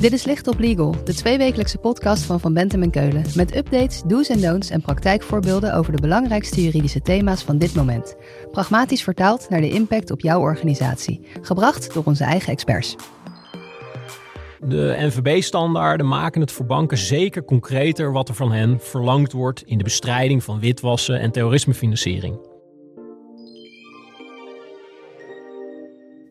Dit is Licht op Legal, de tweewekelijkse podcast van Van Bentem en Keulen. Met updates, do's en don'ts en praktijkvoorbeelden over de belangrijkste juridische thema's van dit moment. Pragmatisch vertaald naar de impact op jouw organisatie. Gebracht door onze eigen experts. De NVB-standaarden maken het voor banken zeker concreter wat er van hen verlangd wordt in de bestrijding van witwassen en terrorismefinanciering.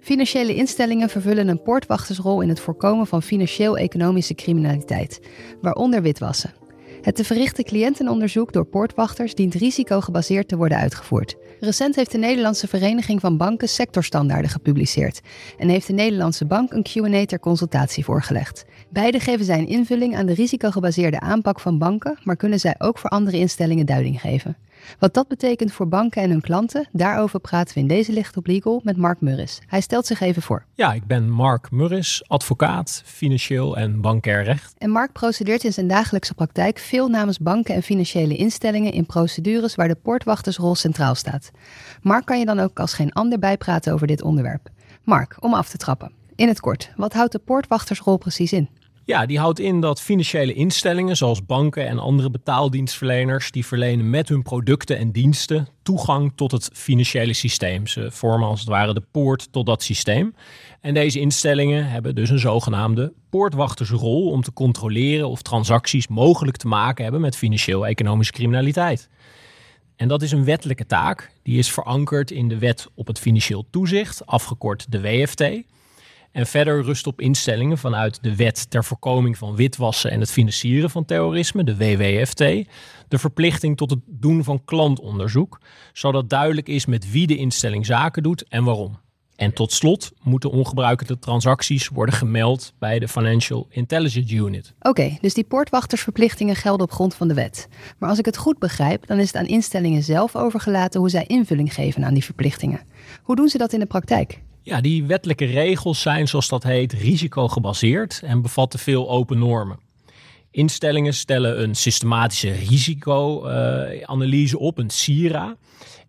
Financiële instellingen vervullen een poortwachtersrol in het voorkomen van financieel-economische criminaliteit, waaronder witwassen. Het te verrichten cliëntenonderzoek door poortwachters dient risicogebaseerd te worden uitgevoerd. Recent heeft de Nederlandse Vereniging van Banken sectorstandaarden gepubliceerd en heeft de Nederlandse Bank een Q&A ter consultatie voorgelegd. Beide geven zij een invulling aan de risicogebaseerde aanpak van banken, maar kunnen zij ook voor andere instellingen duiding geven. Wat dat betekent voor banken en hun klanten, daarover praten we in deze Licht op Legal met Mark Murris. Hij stelt zich even voor. Ja, ik ben Mark Murris, advocaat, financieel en bankair recht. En Mark procedeert in zijn dagelijkse praktijk veel namens banken en financiële instellingen in procedures waar de poortwachtersrol centraal staat. Mark kan je dan ook als geen ander bijpraten over dit onderwerp. Mark, om af te trappen. In het kort, wat houdt de poortwachtersrol precies in? Ja, die houdt in dat financiële instellingen zoals banken en andere betaaldienstverleners, die verlenen met hun producten en diensten toegang tot het financiële systeem. Ze vormen als het ware de poort tot dat systeem. En deze instellingen hebben dus een zogenaamde poortwachtersrol om te controleren of transacties mogelijk te maken hebben met financieel-economische criminaliteit. En dat is een wettelijke taak. Die is verankerd in de Wet op het Financieel Toezicht, afgekort de WFT. En verder rust op instellingen vanuit de Wet ter voorkoming van witwassen en het financieren van terrorisme, de WWFT, de verplichting tot het doen van klantonderzoek, zodat duidelijk is met wie de instelling zaken doet en waarom. En tot slot moeten ongebruikelijke transacties worden gemeld bij de Financial Intelligence Unit. Oké, dus die poortwachtersverplichtingen gelden op grond van de wet. Maar als ik het goed begrijp, dan is het aan instellingen zelf overgelaten hoe zij invulling geven aan die verplichtingen. Hoe doen ze dat in de praktijk? Ja, die wettelijke regels zijn, zoals dat heet, risicogebaseerd en bevatten veel open normen. Instellingen stellen een systematische risicoanalyse op, een SIRA,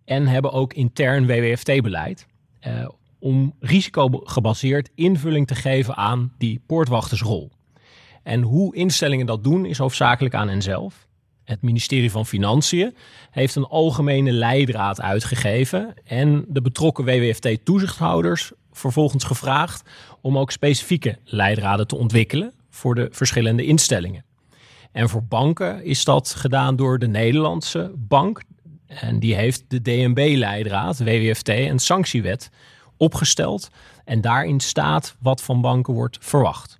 en hebben ook intern WWFT-beleid. Uh, om risicogebaseerd invulling te geven aan die poortwachtersrol. En hoe instellingen dat doen is hoofdzakelijk aan henzelf. Het ministerie van Financiën heeft een algemene leidraad uitgegeven en de betrokken WWFT-toezichthouders vervolgens gevraagd om ook specifieke leidraden te ontwikkelen voor de verschillende instellingen. En voor banken is dat gedaan door de Nederlandse bank. En die heeft de DNB-leidraad, WWFT en sanctiewet opgesteld. En daarin staat wat van banken wordt verwacht.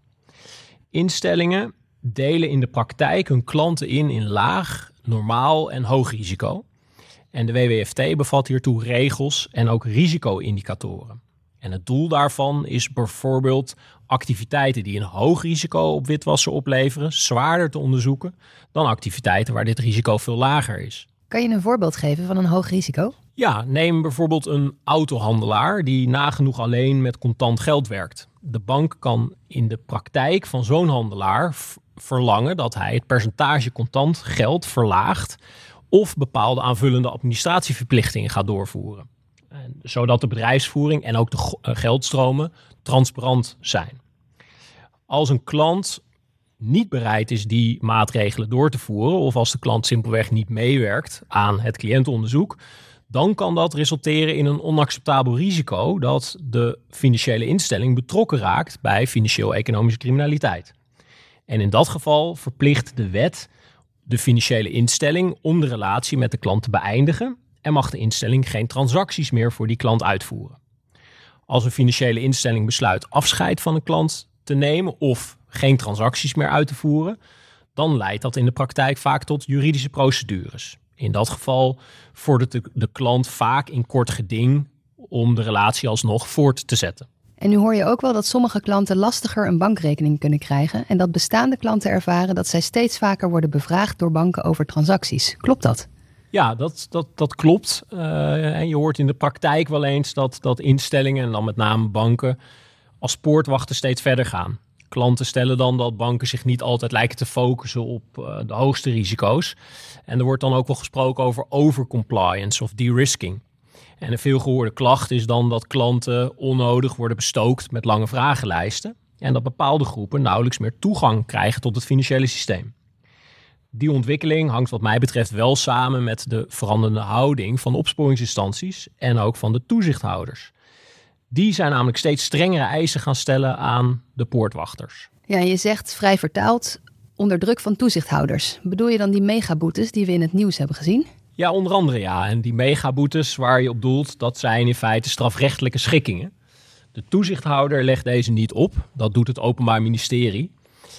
Instellingen delen in de praktijk hun klanten in in laag, normaal en hoog risico. En de WWFT bevat hiertoe regels en ook risico-indicatoren. En het doel daarvan is bijvoorbeeld activiteiten die een hoog risico op witwassen opleveren, zwaarder te onderzoeken dan activiteiten waar dit risico veel lager is. Kan je een voorbeeld geven van een hoog risico? Ja, neem bijvoorbeeld een autohandelaar die nagenoeg alleen met contant geld werkt. De bank kan in de praktijk van zo'n handelaar verlangen dat hij het percentage contant geld verlaagt of bepaalde aanvullende administratieverplichtingen gaat doorvoeren. Zodat de bedrijfsvoering en ook de eh, geldstromen transparant zijn. Als een klant niet bereid is die maatregelen door te voeren, of als de klant simpelweg niet meewerkt aan het cliëntenonderzoek, dan kan dat resulteren in een onacceptabel risico dat de financiële instelling betrokken raakt bij financieel-economische criminaliteit. En in dat geval verplicht de wet de financiële instelling om de relatie met de klant te beëindigen en mag de instelling geen transacties meer voor die klant uitvoeren. Als een financiële instelling besluit afscheid van een klant te nemen of geen transacties meer uit te voeren, dan leidt dat in de praktijk vaak tot juridische procedures. In dat geval vordert de, de klant vaak in kort geding om de relatie alsnog voort te zetten. En nu hoor je ook wel dat sommige klanten lastiger een bankrekening kunnen krijgen en dat bestaande klanten ervaren dat zij steeds vaker worden bevraagd door banken over transacties. Klopt dat? Ja, dat, dat, dat klopt. Uh, en je hoort in de praktijk wel eens dat, dat instellingen, en dan met name banken, als poortwachten steeds verder gaan. Klanten stellen dan dat banken zich niet altijd lijken te focussen op uh, de hoogste risico's. En er wordt dan ook wel gesproken over overcompliance of de-risking. En een veelgehoorde klacht is dan dat klanten onnodig worden bestookt met lange vragenlijsten. en dat bepaalde groepen nauwelijks meer toegang krijgen tot het financiële systeem. Die ontwikkeling hangt wat mij betreft wel samen met de veranderende houding van opsporingsinstanties en ook van de toezichthouders. Die zijn namelijk steeds strengere eisen gaan stellen aan de poortwachters. Ja, je zegt vrij vertaald onder druk van toezichthouders. Bedoel je dan die megaboetes die we in het nieuws hebben gezien? Ja, onder andere ja. En die megaboetes waar je op doelt, dat zijn in feite strafrechtelijke schikkingen. De toezichthouder legt deze niet op, dat doet het Openbaar Ministerie.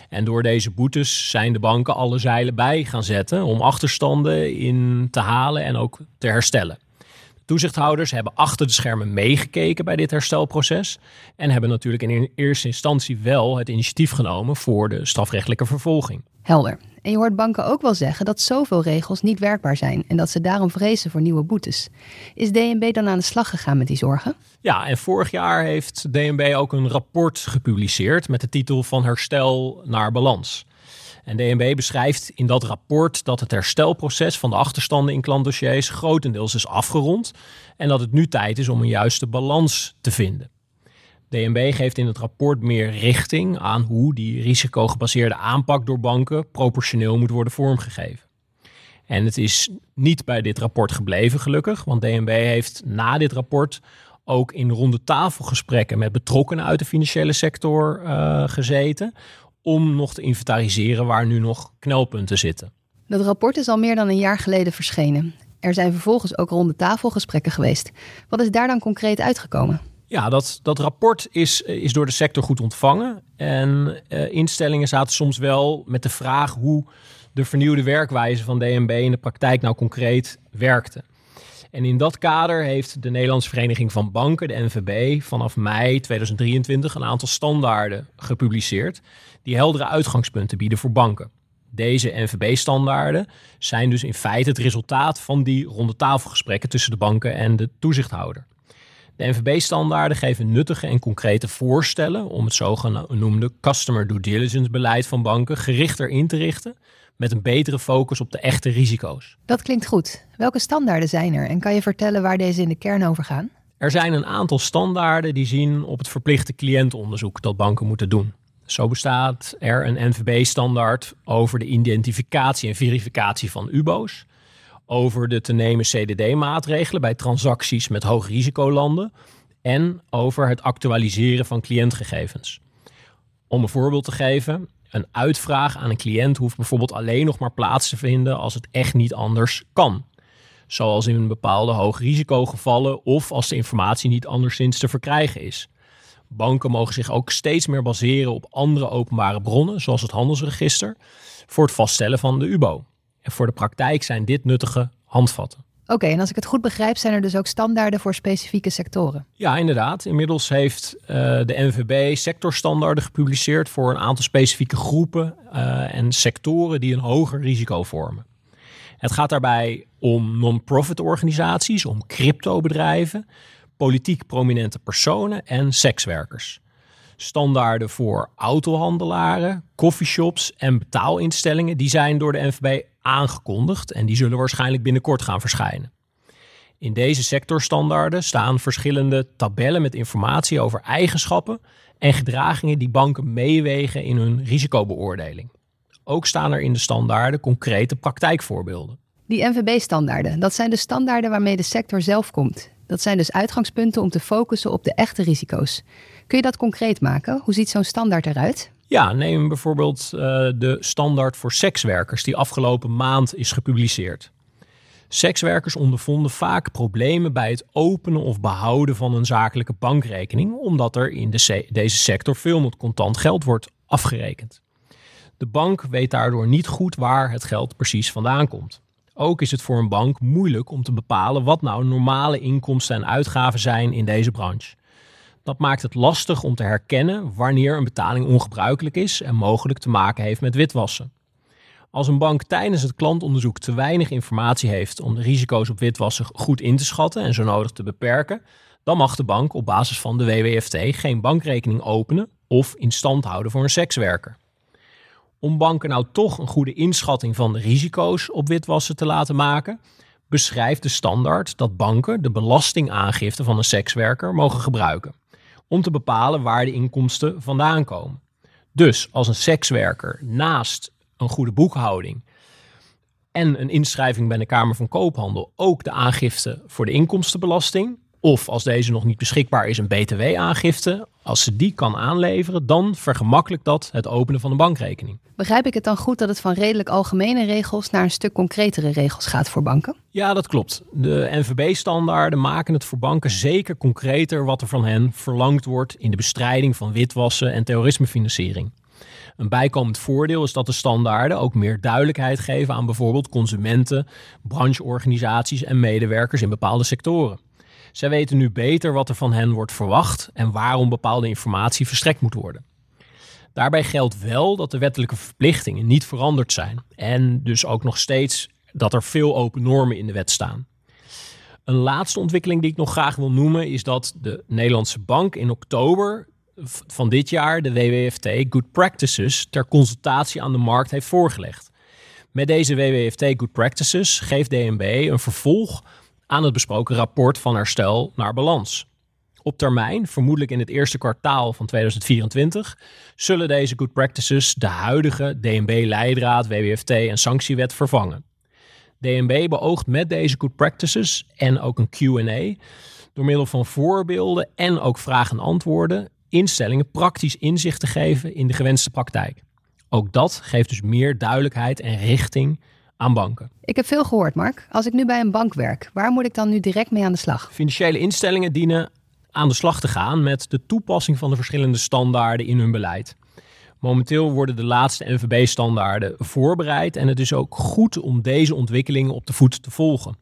En door deze boetes zijn de banken alle zeilen bij gaan zetten om achterstanden in te halen en ook te herstellen. De toezichthouders hebben achter de schermen meegekeken bij dit herstelproces en hebben natuurlijk in eerste instantie wel het initiatief genomen voor de strafrechtelijke vervolging. Helder. En je hoort banken ook wel zeggen dat zoveel regels niet werkbaar zijn en dat ze daarom vrezen voor nieuwe boetes. Is DNB dan aan de slag gegaan met die zorgen? Ja, en vorig jaar heeft DNB ook een rapport gepubliceerd met de titel Van herstel naar balans. En DNB beschrijft in dat rapport dat het herstelproces van de achterstanden in klantdossiers grotendeels is afgerond en dat het nu tijd is om een juiste balans te vinden. DNB geeft in het rapport meer richting aan hoe die risicogebaseerde aanpak door banken proportioneel moet worden vormgegeven. En het is niet bij dit rapport gebleven, gelukkig, want DNB heeft na dit rapport ook in ronde tafelgesprekken met betrokkenen uit de financiële sector uh, gezeten. Om nog te inventariseren waar nu nog knelpunten zitten. Dat rapport is al meer dan een jaar geleden verschenen. Er zijn vervolgens ook ronde tafelgesprekken geweest. Wat is daar dan concreet uitgekomen? Ja, dat, dat rapport is, is door de sector goed ontvangen. En uh, instellingen zaten soms wel met de vraag hoe de vernieuwde werkwijze van DNB in de praktijk nou concreet werkte. En in dat kader heeft de Nederlandse Vereniging van Banken, de NVB, vanaf mei 2023 een aantal standaarden gepubliceerd die heldere uitgangspunten bieden voor banken. Deze NVB-standaarden zijn dus in feite het resultaat van die ronde tafelgesprekken tussen de banken en de toezichthouder. De NVB-standaarden geven nuttige en concrete voorstellen om het zogenoemde Customer Due Diligence beleid van banken gerichter in te richten met een betere focus op de echte risico's. Dat klinkt goed. Welke standaarden zijn er en kan je vertellen waar deze in de kern over gaan? Er zijn een aantal standaarden die zien op het verplichte cliëntonderzoek dat banken moeten doen. Zo bestaat er een NVB-standaard over de identificatie en verificatie van UBO's, over de te nemen CDD-maatregelen bij transacties met hoog risicolanden en over het actualiseren van cliëntgegevens. Om een voorbeeld te geven, een uitvraag aan een cliënt hoeft bijvoorbeeld alleen nog maar plaats te vinden als het echt niet anders kan. Zoals in bepaalde hoogrisicogevallen of als de informatie niet anderszins te verkrijgen is. Banken mogen zich ook steeds meer baseren op andere openbare bronnen, zoals het handelsregister, voor het vaststellen van de UBO. En voor de praktijk zijn dit nuttige handvatten. Oké, en als ik het goed begrijp, zijn er dus ook standaarden voor specifieke sectoren? Ja, inderdaad. Inmiddels heeft uh, de NVB sectorstandaarden gepubliceerd voor een aantal specifieke groepen uh, en sectoren die een hoger risico vormen. Het gaat daarbij om non-profit organisaties, om cryptobedrijven, politiek prominente personen en sekswerkers. Standaarden voor autohandelaren, coffeeshops en betaalinstellingen die zijn door de NVB aangekondigd en die zullen waarschijnlijk binnenkort gaan verschijnen. In deze sectorstandaarden staan verschillende tabellen met informatie over eigenschappen en gedragingen die banken meewegen in hun risicobeoordeling. Ook staan er in de standaarden concrete praktijkvoorbeelden. Die NVB-standaarden, dat zijn de standaarden waarmee de sector zelf komt. Dat zijn dus uitgangspunten om te focussen op de echte risico's. Kun je dat concreet maken? Hoe ziet zo'n standaard eruit? Ja, neem bijvoorbeeld uh, de standaard voor sekswerkers die afgelopen maand is gepubliceerd. Sekswerkers ondervonden vaak problemen bij het openen of behouden van een zakelijke bankrekening, omdat er in de deze sector veel met contant geld wordt afgerekend. De bank weet daardoor niet goed waar het geld precies vandaan komt. Ook is het voor een bank moeilijk om te bepalen wat nou normale inkomsten en uitgaven zijn in deze branche. Dat maakt het lastig om te herkennen wanneer een betaling ongebruikelijk is en mogelijk te maken heeft met witwassen. Als een bank tijdens het klantonderzoek te weinig informatie heeft om de risico's op witwassen goed in te schatten en zo nodig te beperken, dan mag de bank op basis van de WWFT geen bankrekening openen of in stand houden voor een sekswerker. Om banken nou toch een goede inschatting van de risico's op witwassen te laten maken, beschrijft de standaard dat banken de belastingaangifte van een sekswerker mogen gebruiken om te bepalen waar de inkomsten vandaan komen. Dus als een sekswerker naast een goede boekhouding en een inschrijving bij de Kamer van Koophandel ook de aangifte voor de inkomstenbelasting, of als deze nog niet beschikbaar is, een BTW-aangifte, als ze die kan aanleveren, dan vergemakkelijkt dat het openen van een bankrekening. Begrijp ik het dan goed dat het van redelijk algemene regels naar een stuk concretere regels gaat voor banken? Ja, dat klopt. De NVB-standaarden maken het voor banken zeker concreter wat er van hen verlangd wordt in de bestrijding van witwassen en terrorismefinanciering. Een bijkomend voordeel is dat de standaarden ook meer duidelijkheid geven aan bijvoorbeeld consumenten, brancheorganisaties en medewerkers in bepaalde sectoren. Zij weten nu beter wat er van hen wordt verwacht en waarom bepaalde informatie verstrekt moet worden. Daarbij geldt wel dat de wettelijke verplichtingen niet veranderd zijn en dus ook nog steeds dat er veel open normen in de wet staan. Een laatste ontwikkeling die ik nog graag wil noemen is dat de Nederlandse Bank in oktober van dit jaar de WWFT Good Practices ter consultatie aan de markt heeft voorgelegd. Met deze WWFT Good Practices geeft DNB een vervolg aan het besproken rapport van herstel naar balans. Op termijn, vermoedelijk in het eerste kwartaal van 2024, zullen deze good practices de huidige DNB-leidraad, WWFT en sanctiewet vervangen. DNB beoogt met deze good practices en ook een Q&A door middel van voorbeelden en ook vragen en antwoorden instellingen praktisch inzicht te geven in de gewenste praktijk. Ook dat geeft dus meer duidelijkheid en richting aan banken. Ik heb veel gehoord, Mark. Als ik nu bij een bank werk, waar moet ik dan nu direct mee aan de slag? Financiële instellingen dienen aan de slag te gaan met de toepassing van de verschillende standaarden in hun beleid. Momenteel worden de laatste NVB-standaarden voorbereid en het is ook goed om deze ontwikkelingen op de voet te volgen.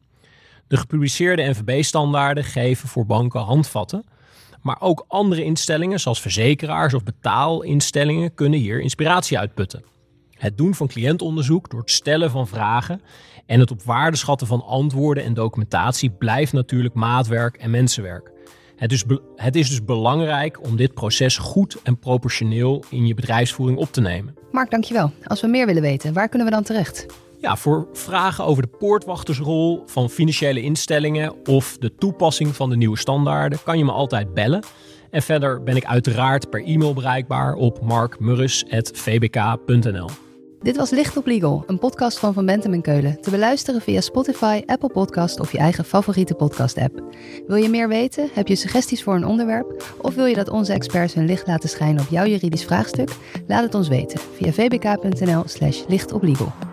De gepubliceerde NVB-standaarden geven voor banken handvatten, maar ook andere instellingen zoals verzekeraars of betaalinstellingen kunnen hier inspiratie uitputten. Het doen van cliëntonderzoek door het stellen van vragen en het op waarde schatten van antwoorden en documentatie blijft natuurlijk maatwerk en mensenwerk. Het is, het is dus belangrijk om dit proces goed en proportioneel in je bedrijfsvoering op te nemen. Mark, dankjewel. Als we meer willen weten, waar kunnen we dan terecht? Ja, voor vragen over de poortwachtersrol van financiële instellingen of de toepassing van de nieuwe standaarden kan je me altijd bellen. En verder ben ik uiteraard per e-mail bereikbaar op markmurrus.vbk.nl. Dit was Licht op Legal, een podcast van Van Bentem en Keulen. Te beluisteren via Spotify, Apple Podcast of je eigen favoriete podcast-app. Wil je meer weten? Heb je suggesties voor een onderwerp? Of wil je dat onze experts hun licht laten schijnen op jouw juridisch vraagstuk? Laat het ons weten via vbk.nl/slash lichtoplegal.